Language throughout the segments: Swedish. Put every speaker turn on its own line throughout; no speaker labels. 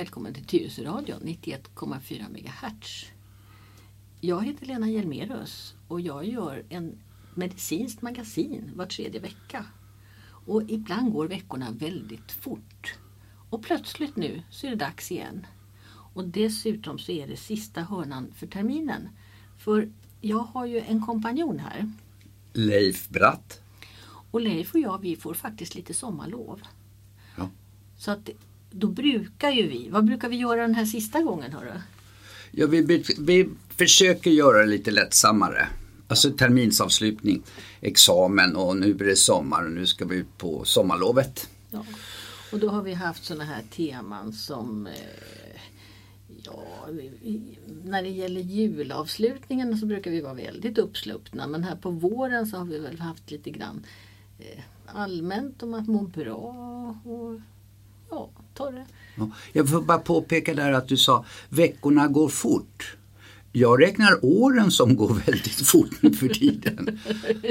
Välkommen till Tyresöradion 91,4 MHz. Jag heter Lena Hjelmerus och jag gör en medicinskt magasin var tredje vecka. Och ibland går veckorna väldigt fort. Och plötsligt nu så är det dags igen. Och dessutom så är det sista hörnan för terminen. För jag har ju en kompanjon här.
Leif Bratt.
Och Leif och jag vi får faktiskt lite sommarlov.
Ja.
Så att då brukar ju vi, vad brukar vi göra den här sista gången hörru?
Ja, vi, vi, försöker göra det lite lättsammare. Alltså terminsavslutning, examen och nu blir det sommar och nu ska vi ut på sommarlovet.
Ja. Och då har vi haft sådana här teman som eh, Ja, när det gäller julavslutningen så brukar vi vara väldigt uppsluppna men här på våren så har vi väl haft lite grann eh, allmänt om att må bra och ja, ta det.
Ja, Jag får bara påpeka där att du sa veckorna går fort. Jag räknar åren som går väldigt fort nu för tiden.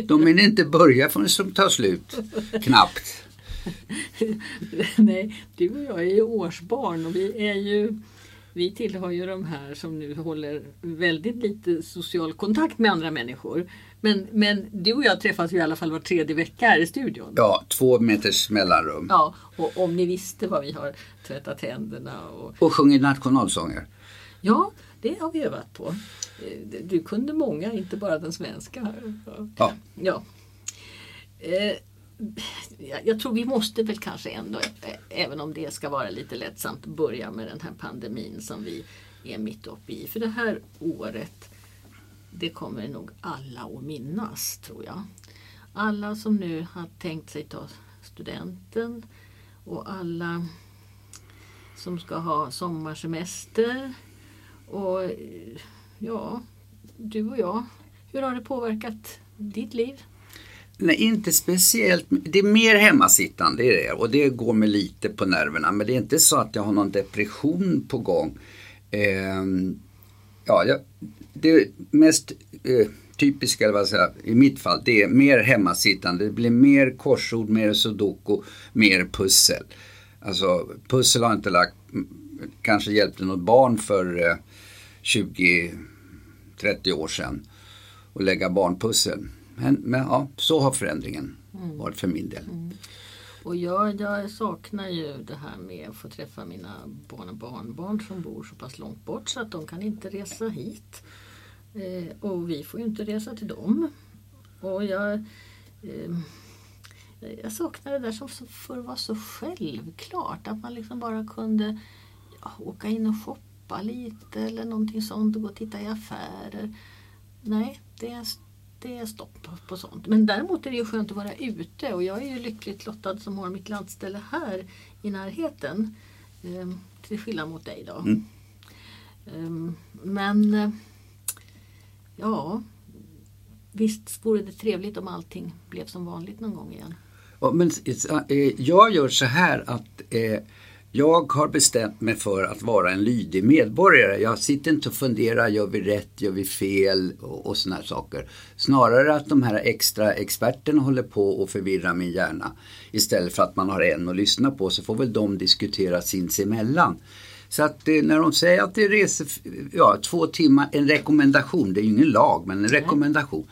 De hinner inte börja förrän de tar slut. Knappt.
Nej, du och jag är ju årsbarn och vi är ju vi tillhör ju de här som nu håller väldigt lite social kontakt med andra människor. Men, men du och jag träffas ju i alla fall var tredje vecka här i studion.
Ja, två meters mellanrum.
Ja, och om ni visste vad vi har tvättat händerna och
Och sjunger nationalsånger.
ja, det har vi övat på. Eh, Du kunde många, inte bara den svenska.
Ja.
Ja. Jag- tror vi måste väl kanske ändå, även om det ska vara lite lättsamt, börja med den här pandemin som vi är mitt uppe i. För det här året, det kommer nog alla att minnas tror jag. Alla som nu har tänkt sig ta studenten och alla som ska ha sommarsemester. Och ja, du och jag, hur har det påverkat ditt liv?
Nej, inte speciellt. Det är mer hemmasittande, det är det. Och det går mig lite på nerverna. Men det är inte så att jag har någon depression på gång. Eh, ja, jag, det mest eh, typiska, eller vad jag säga, i mitt fall, det är mer hemmasittande. Det blir mer korsord, mer sudoku, mer pussel. Alltså pussel har inte lagt, kanske hjälpte något barn för eh, 20-30 år sedan att lägga barnpussel. Men, men ja, så har förändringen varit för min del.
Och jag, jag saknar ju det här med att få träffa mina barn och barnbarn som bor så pass långt bort så att de kan inte resa hit. Eh, och vi får ju inte resa till dem. Och jag, eh, jag saknar det där som förr var så självklart. Att man liksom bara kunde ja, åka in och shoppa lite eller någonting sånt och gå och titta i affärer. Nej, det är, det är stopp på sånt. Men däremot är det ju skönt att vara ute och jag är ju lyckligt lottad som har mitt landställe här i närheten. Ehm, till skillnad mot dig då.
Mm.
Ehm, men eh, ja, visst vore det trevligt om allting blev som vanligt någon gång igen.
Ja, men, eh, jag gör så här att eh, jag har bestämt mig för att vara en lydig medborgare. Jag sitter inte och funderar, gör vi rätt, gör vi fel och, och såna här saker. Snarare att de här extra experterna håller på och förvirrar min hjärna. Istället för att man har en att lyssna på så får väl de diskutera sinsemellan. Så att eh, när de säger att det reser ja, två timmar, en rekommendation, det är ju ingen lag men en rekommendation.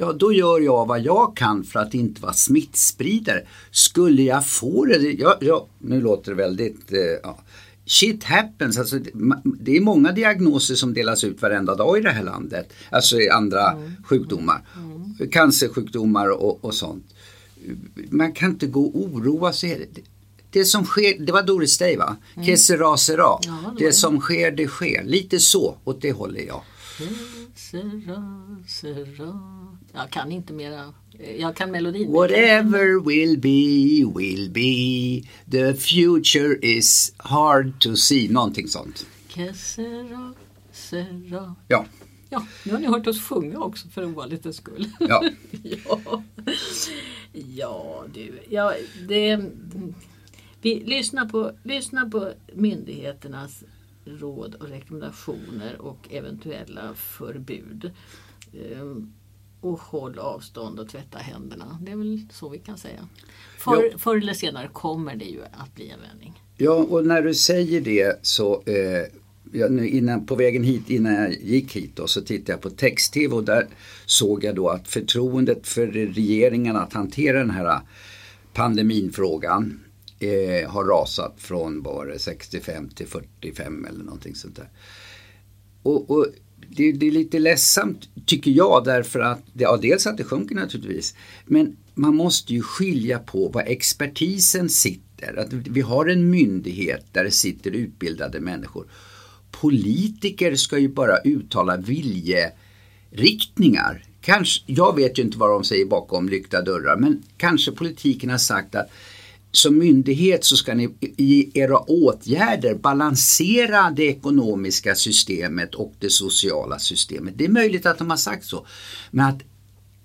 Ja, då gör jag vad jag kan för att inte vara smittspridare. Skulle jag få det, ja, ja, nu låter det väldigt, eh, ja. Shit happens, alltså, det- är många diagnoser som delas ut varenda dag i det här landet. Alltså i andra sjukdomar. Cancersjukdomar och, och sånt. Man kan inte gå och oroa sig. Det- som sker, det var Doris Day va? Que sera sera.
Ja, det
det som sker, det sker. Lite så, åt det håller jag.
Sera, sera. Jag kan inte mera. Jag kan melodin.
Whatever will be, will be. The future is hard to see. Någonting sånt.
Que sera, sera.
Ja,
Ja, nu har ni hört oss sjunga också för ovanlighetens skull.
ja.
ja. ja, du. Ja, det, vi lyssnar på, lyssnar på myndigheternas råd och rekommendationer och eventuella förbud. Ehm, och håll avstånd och tvätta händerna. Det är väl så vi kan säga. För, förr eller senare kommer det ju att bli en vändning.
Ja, och när du säger det så eh, ja, nu innan, på vägen hit, innan jag gick hit då, så tittade jag på text-tv och där såg jag då att förtroendet för regeringen att hantera den här pandeminfrågan eh, har rasat från bara 65 till 45 eller någonting sånt där. Och, och det, det, är lite ledsamt tycker jag därför att, ja dels att det sjunker naturligtvis, men man måste ju skilja på vad expertisen sitter. Att vi har en myndighet där det sitter utbildade människor. Politiker ska ju bara uttala viljeriktningar. Kanske, jag vet ju inte vad de säger bakom lyckta dörrar men kanske politiken har sagt att som myndighet så ska ni i era åtgärder balansera det ekonomiska systemet och det sociala systemet. Det är möjligt att de har sagt så. Men att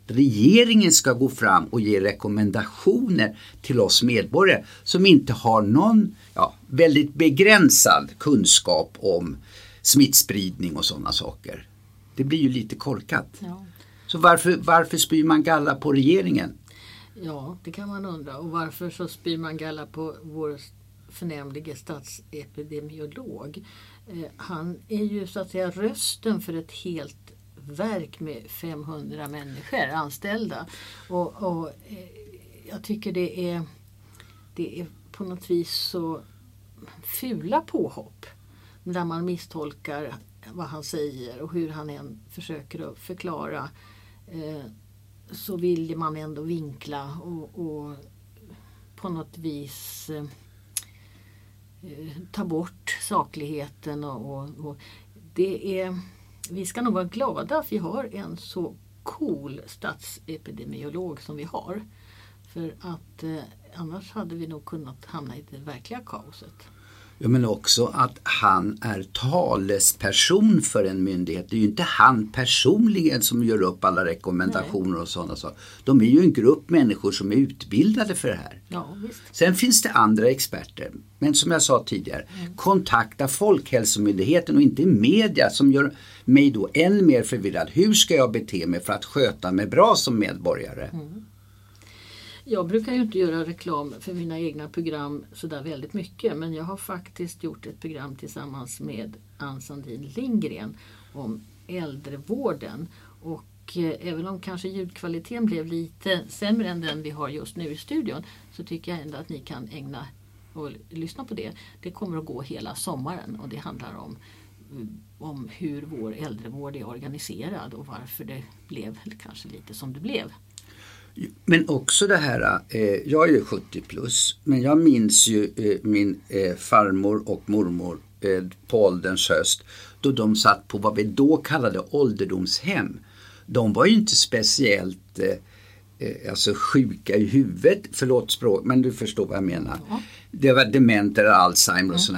regeringen ska gå fram och ge rekommendationer till oss medborgare som inte har någon ja, väldigt begränsad kunskap om smittspridning och sådana saker. Det blir ju lite korkat. Ja. Så varför, varför spyr man galla på regeringen?
Ja, det kan man undra. Och varför så spyr man galla på vår förnämlige statsepidemiolog? Eh, han är ju så att säga rösten för ett helt verk med 500 människor anställda. Och, och eh, jag tycker det är, det är på något vis så fula påhopp. Där man misstolkar vad han säger och hur han än försöker att förklara. Eh, så vill man ändå vinkla och, och på något vis eh, eh, ta bort sakligheten. Och, och, och, det är, vi ska nog vara glada att vi har en så cool statsepidemiolog som vi har. För att eh, annars hade vi nog kunnat hamna i det verkliga kaoset.
Men också att han är talesperson för en myndighet. Det är ju inte han personligen som gör upp alla rekommendationer Nej. och sådana saker. De är ju en grupp människor som är utbildade för det här.
Ja,
Sen finns det andra experter. Men som jag sa tidigare, mm. kontakta Folkhälsomyndigheten och inte media som gör mig då än mer förvirrad. Hur ska jag bete mig för att sköta mig bra som medborgare? Mm.
Jag brukar ju inte göra reklam för mina egna program sådär väldigt mycket men jag har faktiskt gjort ett program tillsammans med Ann Sandin Lindgren om äldrevården. Och eh, även om kanske ljudkvaliteten blev lite sämre än den vi har just nu i studion så tycker jag ändå att ni kan ägna och lyssna på det. Det kommer att gå hela sommaren och det handlar om eh, om hur vår äldrevård är organiserad och varför det blev kanske lite som det blev.
Men också det här, eh, jag är ju 70 plus, men jag minns ju eh, min eh, farmor och mormor på ålderns höst då de satt på vad vi då kallade ålderdomshem. De var ju inte speciellt alltså sjuka i huvudet, förlåt språk, men du förstår vad jag menar. Ja. Det var dementer, Alzheimer och ja.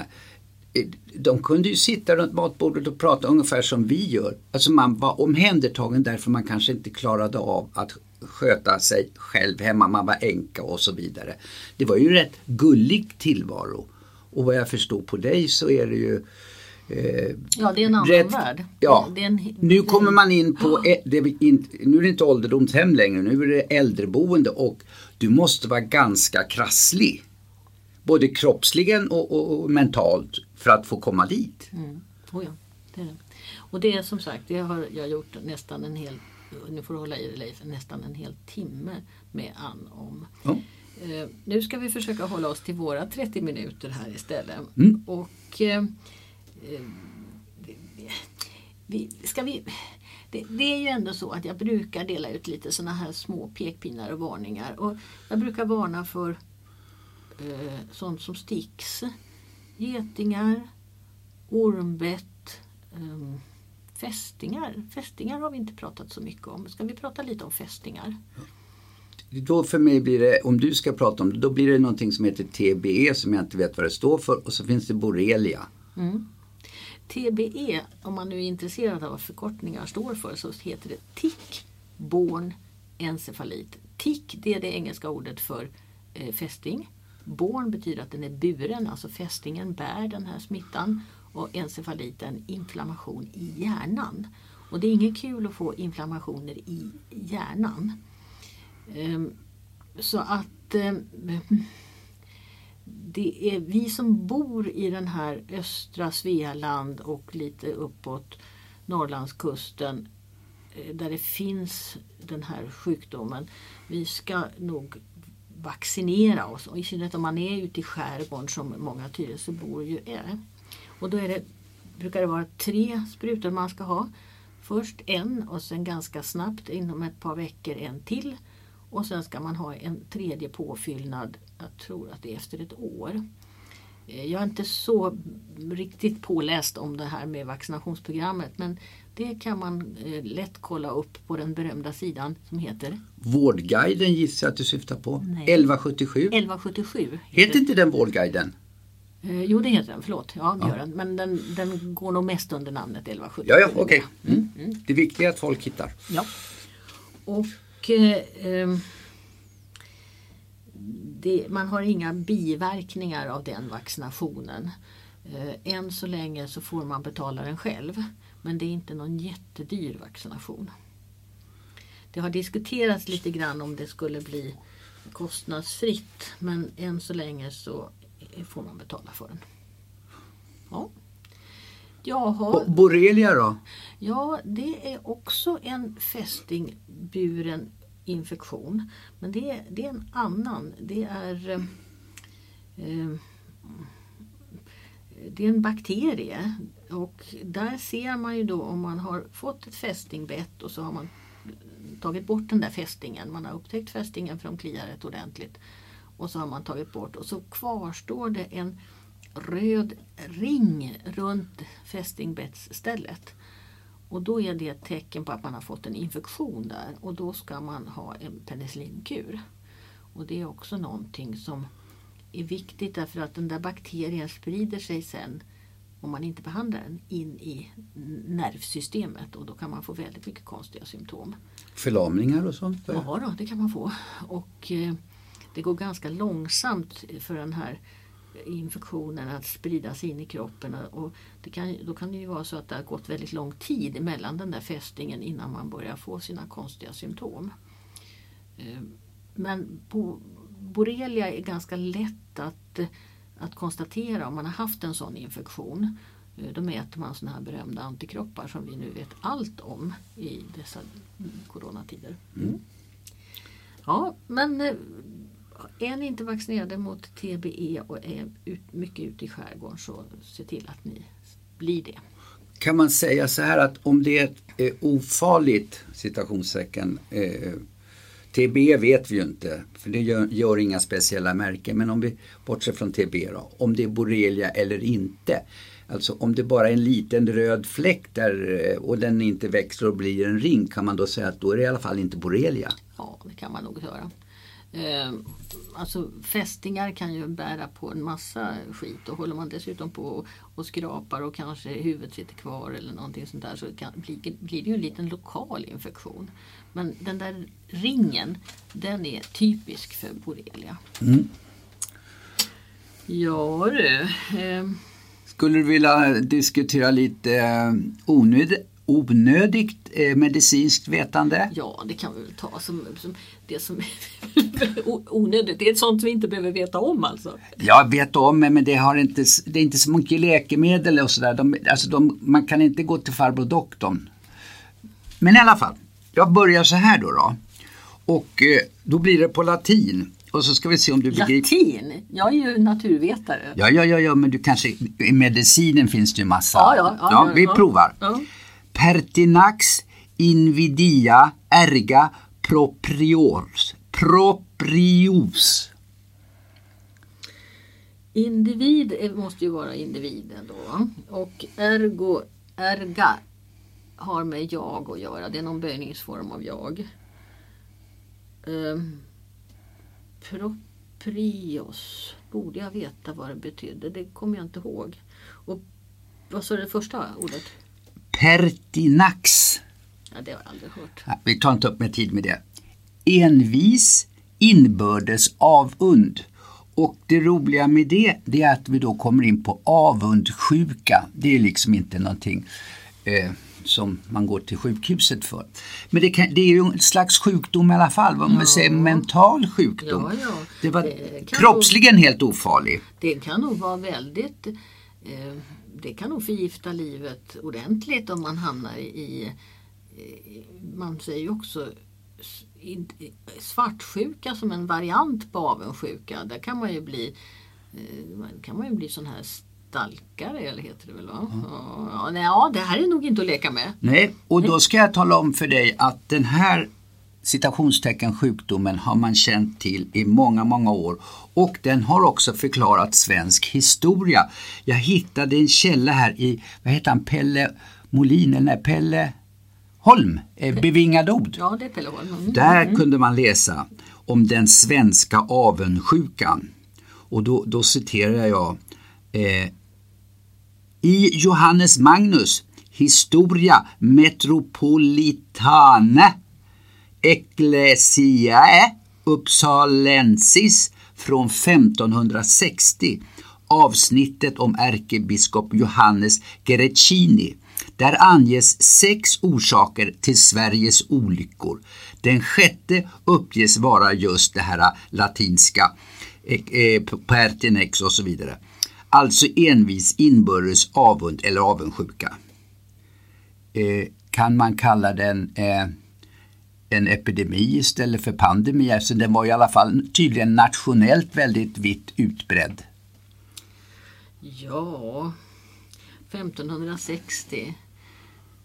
eh, de kunde ju sitta runt matbordet och prata ungefär som vi gör. Alltså man var omhändertagen därför man kanske inte klarade av att sköta sig själv hemma, man var änka och så vidare. Det var ju en rätt gullig tillvaro. Och vad jag förstår på dig så är det ju
Eh, ja, det är en annan rätt, värld.
Ja, en, nu kommer man in på, det, nu är det inte ålderdomshem längre, nu är det äldreboende och du måste vara ganska krasslig. Både kroppsligen och, och, och mentalt för att få komma dit.
Mm. Oh ja, det är det. Och det är som sagt, det har jag gjort nästan en hel nu får du hålla i dig Leif, nästan en hel timme med Ann om. Mm. Uh, nu ska vi försöka hålla oss till våra 30 minuter här istället. Mm. Och uh, vi, ska vi, det, det, är ju ändå så att jag brukar dela ut lite sådana här små pekpinnar och varningar. Och jag brukar varna för uh, sånt som sticks, getingar, ormbett, um, Fästingar. Fästingar har vi inte pratat så mycket om. Ska vi prata lite om fästingar?
Då för mig blir det, om du ska prata om det, då blir det någonting som heter TBE som jag inte vet vad det står för och så finns det borrelia. Mm.
TBE, om man nu är intresserad av vad förkortningar står för, så heter det tick-borne encefalit. Tick, det är det engelska ordet för eh, fästing. Born betyder att den är buren, alltså fästingen bär den här smittan och encefaliten inflammation i hjärnan. Och det är inget kul att få inflammationer i hjärnan. Ehm, så att ehm, det är vi som bor i den här östra Svealand och lite uppåt Norrlandskusten eh, där det finns den här sjukdomen. Vi ska nog vaccinera oss, och i synnerhet om man är ute i skärgården som många Tyresöbor ju är. Och då är det, brukar det vara tre sprutor man ska ha. Först en och sen ganska snabbt inom ett par veckor en till. Och sen ska man ha en tredje påfyllnad, jag tror att det är efter ett år. Eh, jag är inte så riktigt påläst om det här med vaccinationsprogrammet men det kan man eh, lätt kolla upp på den berömda sidan som heter
Vårdguiden gissar jag att du syftar på.
Nej.
1177.
1177.
Heter inte den Vårdguiden?
Eh, jo det heter den, förlåt. Ja, det gör den. Men den, den går nog mest under namnet 1177.
Ja, ja, okej. Mm. Det viktiga är att folk hittar.
Ja. Och eh, ehm, det, man har inga biverkningar av den vaccinationen. Eh, än så länge så får man betala den själv. Men det är inte någon jättedyr vaccination. Det har diskuterats lite grann om det skulle bli kostnadsfritt men än så länge så får man betala för den. Ja. Jaha.
Borrelia då?
Ja, det är också en fästingburen infektion. Men det är, det är en annan. Det är, eh, eh, det är en bakterie. Och där ser man ju då om man har fått ett fästingbett och så har man tagit bort den där fästingen. Man har upptäckt fästingen för de kliar rätt ordentligt. Och så har man tagit bort och så kvarstår det en röd ring runt fästingbettsstället. Och då är det ett tecken på att man har fått en infektion där och då ska man ha en penicillinkur. Och det är också någonting som är viktigt därför att den där bakterien sprider sig sen om man inte behandlar den in i nervsystemet och då kan man få väldigt mycket konstiga symptom.
Förlamningar och sånt?
Ja, då, det kan man få. Och eh, det går ganska långsamt för den här infektionen att spridas in i kroppen. Och det kan, då kan det ju vara så att det har gått väldigt lång tid mellan den där fästingen innan man börjar få sina konstiga symptom. Eh, men borrelia är ganska lätt att, att konstatera om man har haft en sån infektion. Eh, då mäter man såna här berömda antikroppar som vi nu vet allt om i dessa coronatider. Mm. Ja, men eh, är ni inte vaccinerade mot TBE och är ut, mycket ute i skärgården så se till att ni blir det.
Kan man säga så här att om det är ett eh, ofarligt citationstecken eh, TB vet vi ju inte, för det gör, gör, inga speciella märken. Men om vi bortser från TB då, om det är borrelia eller inte. Alltså om det bara är en liten röd fläck där eh, och den inte växer och blir en ring kan man då säga att då är det i alla fall inte borrelia?
Ja, det kan man nog göra. Eh, alltså fästingar kan ju bära på en massa skit och håller man dessutom på och skrapar och kanske huvudet sitter kvar eller någonting sånt där så kan, blir, blir det ju en liten lokal infektion. Men den där ringen den är typisk för borrelia. Mm. Ja du. Eh.
Skulle du vilja diskutera lite eh, onödigt onödigt eh, medicinskt vetande?
Ja, det kan vi väl ta som, som det som är onödigt. Det är sånt vi inte behöver veta om alltså.
Jag vet om men det, har inte, det är inte så mycket läkemedel och sådär. Alltså man kan inte gå till farbror doktorn. Men i alla fall, jag börjar så här då. då. Och eh, då blir det på latin. Och så ska vi se om du begriper.
Latin? Jag är ju naturvetare.
Ja, ja, ja, ja men du kanske, i medicinen finns det ju massa.
Ja, ja, ja,
ja vi provar. Pertinax invidia erga propriors. Proprios.
Individ måste ju vara individen då. Och ergo, erga har med jag att göra. Det är någon böjningsform av jag. Um, proprios borde jag veta vad det betydde. Det kommer jag inte ihåg. Och vad sa det första ordet?
Pertinax.
Ja, det har jag aldrig hört.
Ja, vi tar inte upp mer tid med det. Envis inbördes avund. Och det roliga med det, det är att vi då kommer in på avundsjuka. Det är liksom inte någonting eh, som man går till sjukhuset för. Men det, kan, det är ju en slags sjukdom i alla fall, vad man
Ja.
säger mental sjukdom.
Ja, ja.
Det var
Det
kroppsligen helt ofarlig.
Det kan nog vara väldigt eh, Det kan nog förgifta livet ordentligt om man hamnar i Man säger ju också svartsjuka som en variant på avundsjuka. Där kan man ju bli eh, kan man ju bli sån här stalkare eller heter det väl? Va? Ja, ja, nej, ja, det här är nog inte att leka med.
Nej, och då ska jag tala om för dig att den här citationstecken sjukdomen har man känt till i många, många år och den har också förklarat svensk historia. Jag hittade en källa här i, vad heter han, Pelle Molin, eller nej, Pelle Holm, eh, Bevingad ord.
Ja, det är Pelle Holm. Mm.
Där kunde man läsa om den svenska avundsjukan. Och då, då citerar jag eh, i Johannes Magnus Historia Metropolitane Ecclesiae Uppsalensis från 1560 avsnittet om ärkebiskop Johannes Gerecini. Där anges sex orsaker till Sveriges olyckor. Den sjätte uppges vara just det här latinska eh, eh pertinex och så vidare. Alltså envis inbördes avund eller avundsjuka. Eh, kan man kalla den eh, en epidemi istället för pandemi? eftersom den var i alla fall tydligen nationellt väldigt vitt utbredd.
Ja, 1560.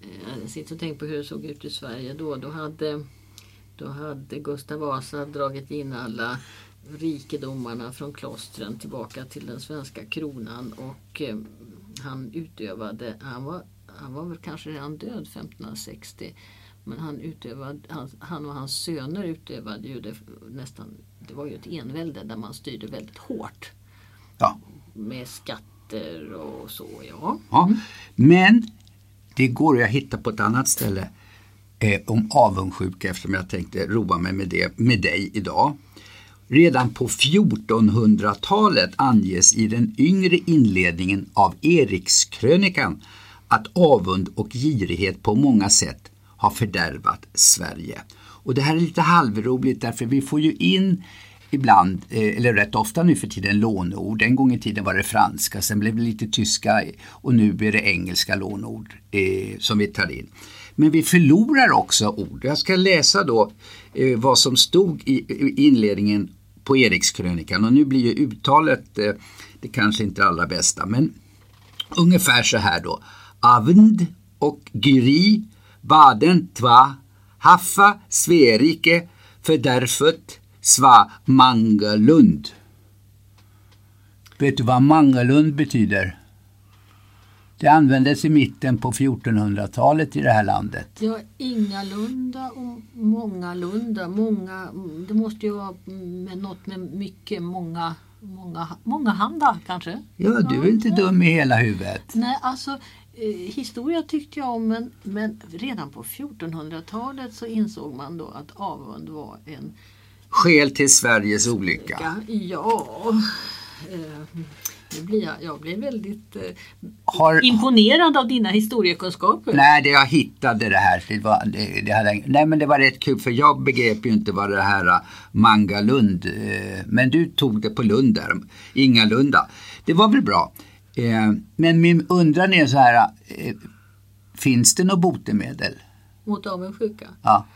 Eh, Jag sitter och tänker på hur det såg ut i Sverige då. Då hade, då hade Gustav Vasa dragit in alla rikedomarna från klostren tillbaka till den svenska kronan och eh, han utövade, han var, han var väl kanske redan död 1560 men han, utövade, han, han och hans söner utövade ju det nästan, det var ju ett envälde där man styrde väldigt hårt
Ja.
med skatter och så ja.
Ja. Men det går att hitta på ett annat ställe eh, om avundsjuka eftersom jag tänkte roa mig med det med dig idag. Redan på 1400-talet anges i den yngre inledningen av Erikskrönikan att avund och girighet på många sätt har fördärvat Sverige. Och det här är lite halvroligt därför vi får ju in ibland, eh, eller rätt ofta nu för tiden, låneord. En gång i tiden var det franska, sen blev det lite tyska och nu blir det engelska låneord eh, som vi tar in. Men vi förlorar också ord. Jag ska läsa då eh, vad som stod i, i inledningen på Erikskrönikan och nu blir ju uttalet eh, det kanske inte allra bästa men ungefär så här då. Avnd och gyri, baden, tva, haffa, Sverike, fördärfet, sva, mangalund. Vet du vad mangalund betyder? Det användes i mitten på 1400-talet i det här landet.
Ja, ingalunda och mångalunda. Många, det måste ju vara med något med mycket, många, många, många handa kanske?
Ja, du är inte dum i hela huvudet.
Nej, alltså eh, historia tyckte jag om men, men redan på 1400-talet så insåg man då att avund var en
Skäl till Sveriges olycka.
Ja, eh, nu blir jag, jag blir väldigt eh,
Har,
imponerad av dina historiekunskaper.
Nej, det jag hittade det här. Det var, det, det hade, nej, men det var rätt kul för jag begrep ju inte vad det här uh, Mangalund, eh, men du tog det på Lund där, ingalunda. Det var väl bra. Eh, men min undran är så här, eh, finns det något botemedel?
Mot avundsjuka.
Ja.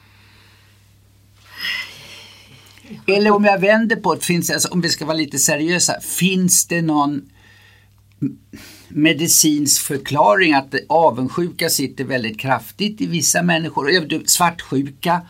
Eller om jag vänder på det, finns, alltså, om vi ska vara lite seriösa, finns det någon medicinsk förklaring att avundsjuka sitter väldigt kraftigt i vissa människor? Svartsjuka?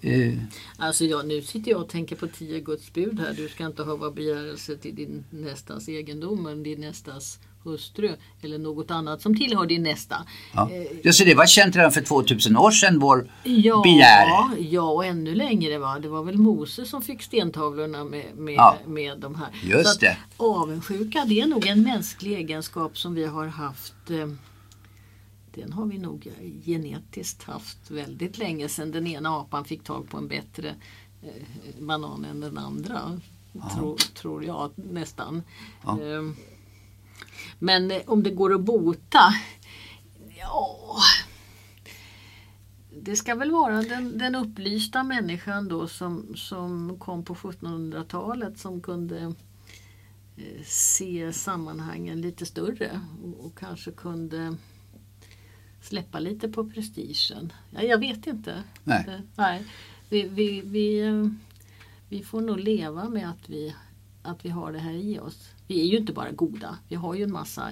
Eh.
Alltså jag, nu sitter jag och tänker på tio Guds bud här. Du ska inte ha begärelse till din nästas egendom men din nästas hustru eller något annat som tillhör din nästa.
ja.
Eh,
ja, så det var känt redan för 2000 år sedan, vår
Ja,
begär.
ja, och ännu längre. Va? Det var väl Moses som fick stentavlorna med, med,
Ja.
med de här.
Just
att
det.
Avundsjuka det är nog en mänsklig egenskap som vi har haft eh, den har vi nog genetiskt haft väldigt länge sedan den ena apan fick tag på en bättre eh, banan än den andra. Tro, tror jag nästan.
Ja.
Eh, Men eh, om det går att bota? Ja, det ska väl vara den, den upplysta människan då som, som kom på 1700-talet som kunde eh, se sammanhangen lite större och, och, kanske kunde släppa lite på prestigen. Ja, jag vet inte.
Nej.
Det, nej. Vi, vi, vi, eh, vi får nog leva med att vi, att vi har det här i oss. Vi är ju inte bara goda, vi har ju en massa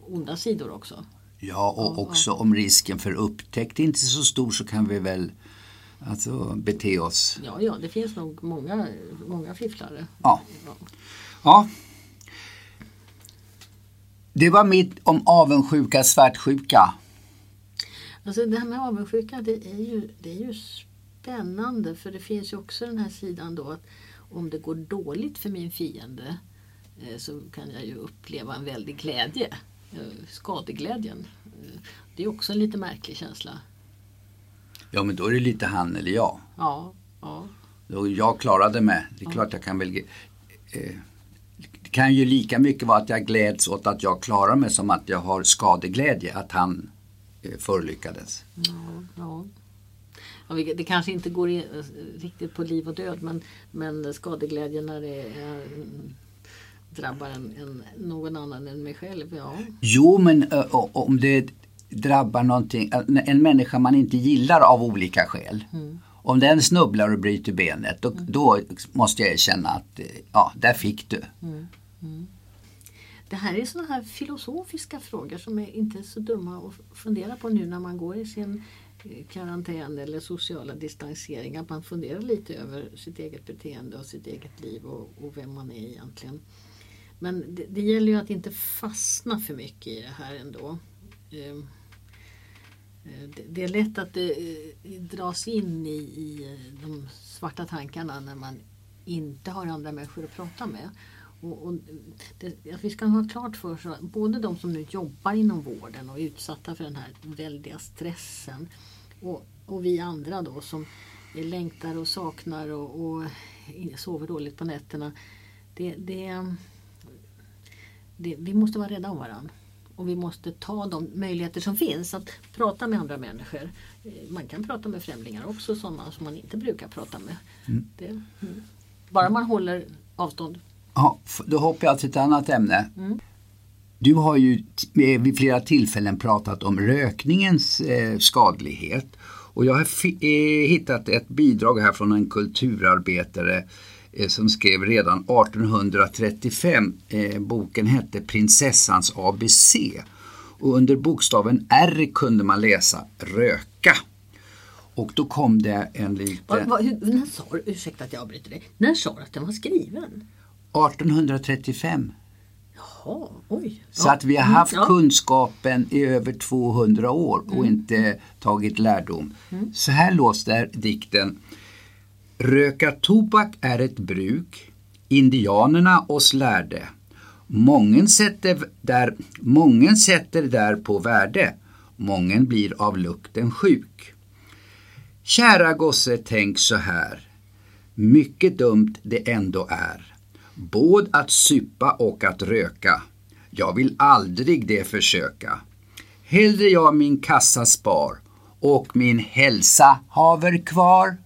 onda sidor också.
Ja, och också om risken för upptäckt inte är så stor så kan vi väl alltså, bete oss.
Ja, ja, det finns nog många, många fifflare.
Ja. ja. ja. Det var mitt om avundsjuka, svartsjuka.
Alltså det här med avundsjuka det är ju, det är ju spännande för det finns ju också den här sidan då att om det går dåligt för min fiende eh, så kan jag ju uppleva en väldig glädje. Eh, skadeglädjen. Eh, det är också en lite märklig känsla.
Ja men då är det lite han eller jag.
Ja. ja.
Jag klarade mig. Det är ja. klart jag kan väl eh, det kan ju lika mycket vara att jag gläds åt att jag klarar mig som att jag har skadeglädje att han eh, förlyckades.
Ja, ja. Det kanske inte går in, riktigt på liv och död men, men skadeglädje när det är drabbar en, en, någon annan än mig själv. Ja.
Jo, men ö, om det drabbar någonting, en människa man inte gillar av olika skäl. Mm. Om den snubblar och bryter benet, då, mm. då, måste jag erkänna att eh, ja, där fick du. Mm. mm.
Det här är sådana här filosofiska frågor som är inte så dumma att fundera på nu när man går i sin eh, karantän eller sociala distansering. Att man funderar lite över sitt eget beteende och sitt eget liv och, och vem man är egentligen. Men det, det, gäller ju att inte fastna för mycket i det här ändå. Ehm, eh, det, det är lätt att det eh, dras in i, i de svarta tankarna när man inte har andra människor att prata med. Och, och det, vi ska ha klart för oss att både de som nu jobbar inom vården och är utsatta för den här väldiga stressen och, och vi andra då som längtar och saknar och, och sover dåligt på nätterna. Det, det, det, vi måste vara rädda om varandra. Och vi måste ta de möjligheter som finns att prata med andra människor. Eh, man kan prata med främlingar också, sådana som man inte brukar prata med. Mm. Det, mm. Bara man håller avstånd.
Då hoppar jag till ett annat ämne. Mm. Du har ju vid flera tillfällen pratat om rökningens eh, skadlighet. Och jag har eh, hittat ett bidrag här från en kulturarbetare eh, som skrev redan 1835. Boken hette Prinsessans ABC. Och under bokstaven R kunde man läsa röka. Och då kom det en liten...
Va, när sa du, ursäkta att jag avbryter dig, när sa du att den var skriven?
1835.
Jaha, oj.
Så ja. att vi har mm, haft mm, ja. kunskapen i över 200 år och mm. inte tagit lärdom. Mm. Så här låter dikten. Röka tobak är ett bruk indianerna oss lärde. Mången sätter där, mången sätter där på värde, mången blir av lukten sjuk. Kära gosse, tänk så här. Mycket dumt det ändå är. Både att supa och att röka. Jag vill aldrig det försöka. Hellre jag min kassa spar och min hälsa haver kvar.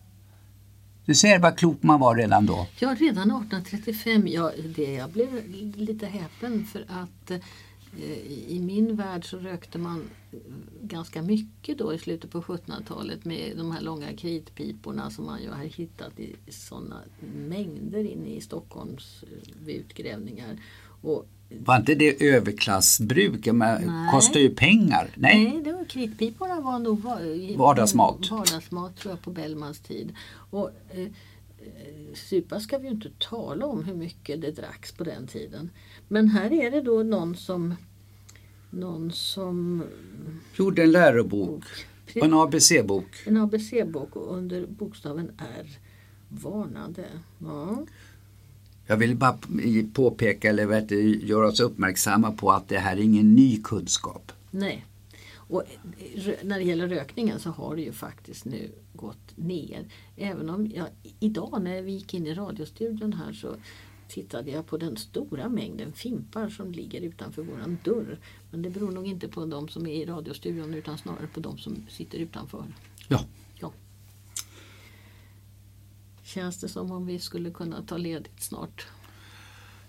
Du ser vad klok man var redan då.
Ja, redan 1835. Ja, det, jag blev lite häpen för att eh, i min värld så rökte man ganska mycket då i slutet på 1700-talet med de här långa kritpiporna som man ju har hittat i sådana mängder inne i Stockholms eh, utgrävningar. Och
var inte det överklassbruk? Det kostar ju pengar.
Nej, Nej det var kritpiporna var nog
vardagsmat.
vardagsmat tror jag på Bellmans tid. Och, eh, supa ska vi ju inte tala om hur mycket det dracks på den tiden. Men här är det då någon som någon som
gjorde en lärobok. En ABC-bok.
En ABC-bok och under bokstaven R varnade. Ja.
Jag vill bara påpeka eller göra oss uppmärksamma på att det här är ingen ny kunskap.
Nej. Och när det gäller rökningen så har det ju faktiskt nu gått ner. Även om jag, idag när vi gick in i radiostudion här så tittade jag på den stora mängden fimpar som ligger utanför våran dörr. Men det beror nog inte på de som är i radiostudion utan snarare på de som sitter utanför.
Ja.
ja. Känns det som om vi skulle kunna ta ledigt snart?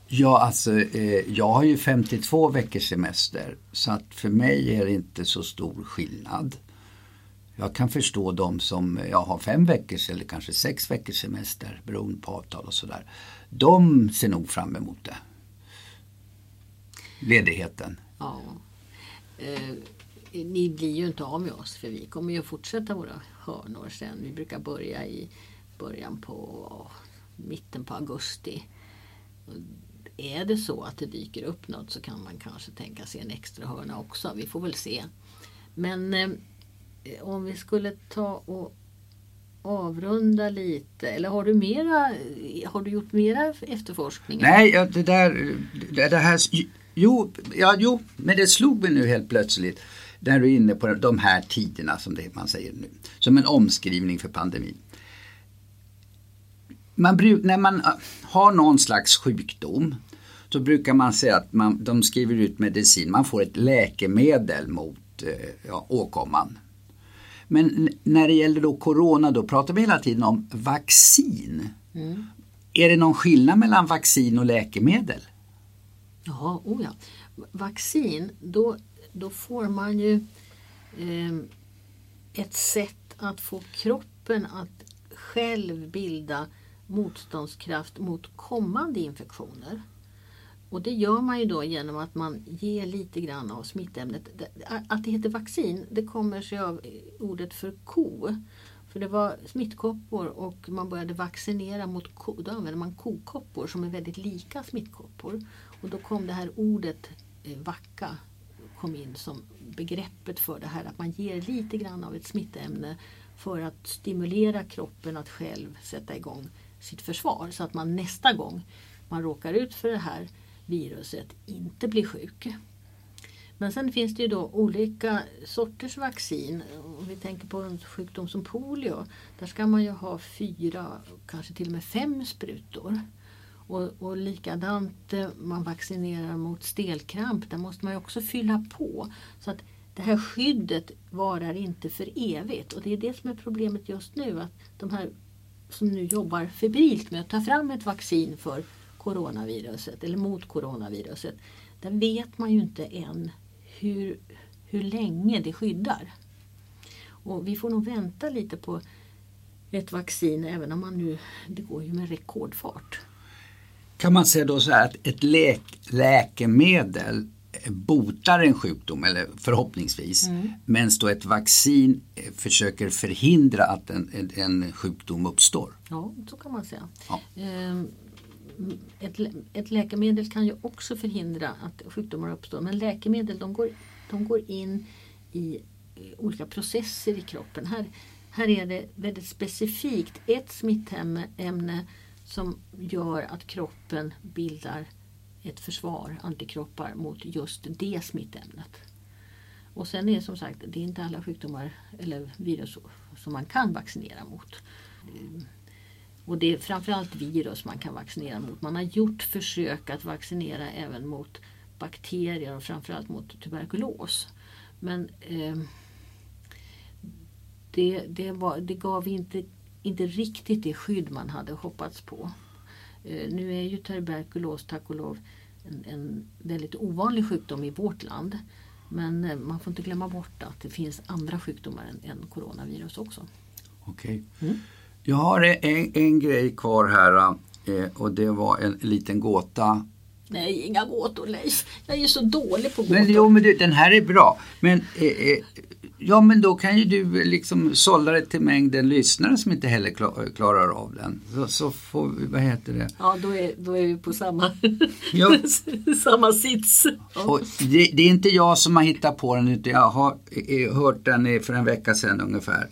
Ja, alltså eh, jag har ju 52 veckors semester så att för mig är det inte så stor skillnad. Jag kan förstå de som jag har fem veckors eller kanske sex veckors semester beroende på avtal och sådär. De ser nog fram emot det. Ledigheten.
Ja. Eh, ni blir ju inte av med oss för vi kommer ju fortsätta våra hörnor sen. Vi brukar börja i början på mitten på augusti. Är det så att det dyker upp något så kan man kanske tänka sig en extra hörna också. Vi får väl se. Men eh, Eh, om vi skulle ta och avrunda lite eller har du mera, eh, har du gjort mera efterforskningar?
Nej, det där, det, det här, jo, ja, jo, men det slog mig nu helt plötsligt när du är inne på de här tiderna som det man säger nu. Som en omskrivning för pandemin. Man bruk, när man ah, har någon slags sjukdom så brukar man säga att man, de skriver ut medicin, man får ett läkemedel mot eh, ja, åkomman. Men när det gäller då corona då pratar vi hela tiden om vaccin. Mm. Är det någon skillnad mellan vaccin och läkemedel?
Ja, oh ja. Vaccin, då, då får man ju eh, ett sätt att få kroppen att själv bilda motståndskraft mot kommande infektioner. Och det gör man ju då genom att man ger lite grann av smittämnet. Att det heter vaccin det kommer sig av ordet för ko. För det var smittkoppor och man började vaccinera mot ko. Då använde man kokoppor som är väldigt lika smittkoppor. Och då kom det här ordet eh, vacka kom in som begreppet för det här att man ger lite grann av ett smittämne för att stimulera kroppen att själv sätta igång sitt försvar så att man nästa gång man råkar ut för det här viruset inte blir sjuk. Men sen finns det ju då olika sorters vaccin. Om vi tänker på en sjukdom som polio. Där ska man ju ha fyra, kanske till och med fem sprutor. Och, och likadant eh, man vaccinerar mot stelkramp. Där måste man ju också fylla på. Så att det här skyddet varar inte för evigt. Och det är det som är problemet just nu. Att de här som nu jobbar febrilt med att ta fram ett vaccin för coronaviruset eller mot coronaviruset. Där vet man ju inte än hur, hur länge det skyddar. Och vi får nog vänta lite på ett vaccin även om man nu, det går ju med rekordfart.
Kan man säga då så här att ett läk, läkemedel botar en sjukdom, eller förhoppningsvis, mm. medan då ett vaccin försöker förhindra att en, en, en, sjukdom uppstår?
Ja, så kan man säga. Ja. Ehm, ett, ett läkemedel kan ju också förhindra att sjukdomar uppstår men läkemedel de går, de går in i eh, olika processer i kroppen. Här, här är det väldigt specifikt ett smittämne som gör att kroppen bildar ett försvar, antikroppar, mot just det smittämnet. Och sen är det som sagt, det är inte alla sjukdomar eller virus som man kan vaccinera mot. Och det är framförallt virus man kan vaccinera mot. Man har gjort försök att vaccinera även mot bakterier och framförallt mot tuberkulos. Men eh, det, det, var, det gav inte, inte riktigt det skydd man hade hoppats på. Eh, nu är ju tuberkulos tack och lov en, en väldigt ovanlig sjukdom i vårt land. Men eh, man får inte glömma bort att det finns andra sjukdomar än, än coronavirus också.
Okej. Okay. Mm. Jag har en, en grej kvar här eh, och det var en liten gåta.
Nej, inga gåtor Leif. Jag är så dålig på gåtor.
Men, jo, men du, den här är bra. Men, eh, eh, ja, men då kan ju du liksom sålla det till mängden lyssnare som inte heller klar, klarar av den. Så, så får vi, vad heter det?
Ja, då är, då är vi på samma, ja. samma sits.
Och det, det, är inte jag som har hittat på den utan jag har eh, hört den för en vecka sedan ungefär.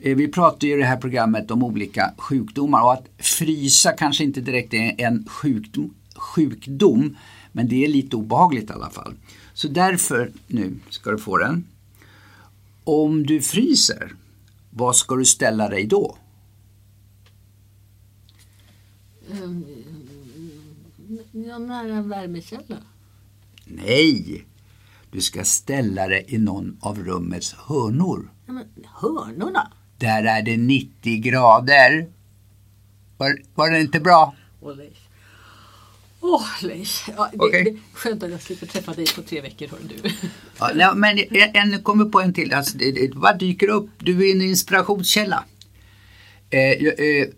Eh, vi pratar ju i det här programmet om olika sjukdomar och att frysa kanske inte direkt är en sjukdom, sjukdom men det är lite obehagligt i alla fall. Så därför, nu ska du få den. Om du fryser, vad ska du ställa dig då?
Um, Ja, nära en värmekälla.
Nej! Du ska ställa det i någon av rummets hörnor.
Ja, men hörnorna?
Där är det 90 grader. Var, var det inte bra?
Åh Leif. Åh Leif. Ja, det,
Okej.
det, skönt att jag slipper träffa dig på tre veckor hör du.
Ja, nej, men en, en kommer på en till. Alltså, det, det bara dyker upp. Du är en inspirationskälla. Eh, jag, eh,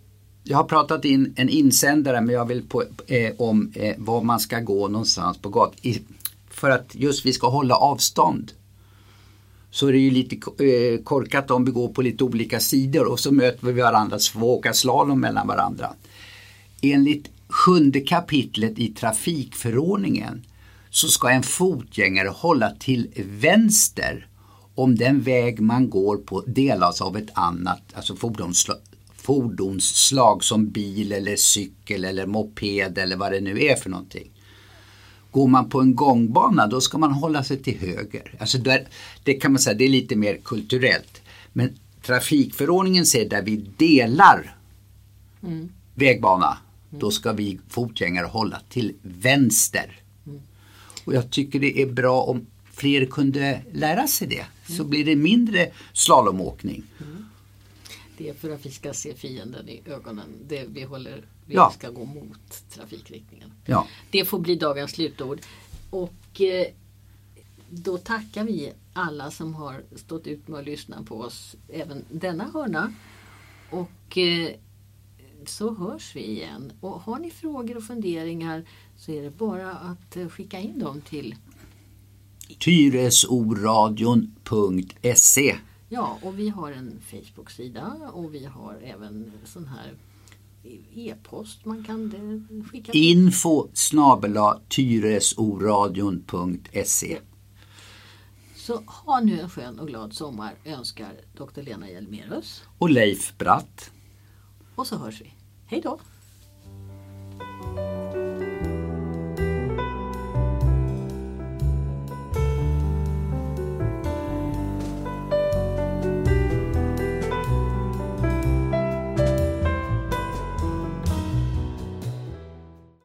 jag har pratat in en insändare men jag vill på, eh, om eh, var man ska gå någonstans på gatan. För att just vi ska hålla avstånd. Så är det ju lite eh, korkat om vi går på lite olika sidor och så möter vi varandra så får vi åka slalom mellan varandra. Enligt sjunde kapitlet i trafikförordningen så ska en fotgängare hålla till vänster om den väg man går på delas av ett annat alltså fordonsslag, fordonsslag som bil eller cykel eller moped eller vad det nu är för någonting. Går man på en gångbana då ska man hålla sig till höger. Alltså där, det kan man säga, det är lite mer kulturellt. Men trafikförordningen säger där vi delar vägbana, då ska vi fotgängare hålla till vänster. Och jag tycker det är bra om fler kunde lära sig det. Så blir det mindre slalomåkning.
Det är för att vi ska se fienden i ögonen. Det vi håller, vi
Ja.
ska gå mot trafikriktningen.
Ja.
Det får bli dagens slutord. Och eh, då tackar vi alla som har stått ut med att lyssna på oss även denna hörna. Och eh, så hörs vi igen. Och har ni frågor och funderingar så är det bara att eh, skicka in dem till
Tyresoradion.se
Ja, och vi har en Facebook-sida och vi har även sån här e-post man kan eh, skicka? Till.
Info snabela tyresoradion.se
Så ha nu en skön och glad sommar önskar Dr Lena Hjelmerus.
Och Leif Bratt.
Och så hörs vi. Hej då!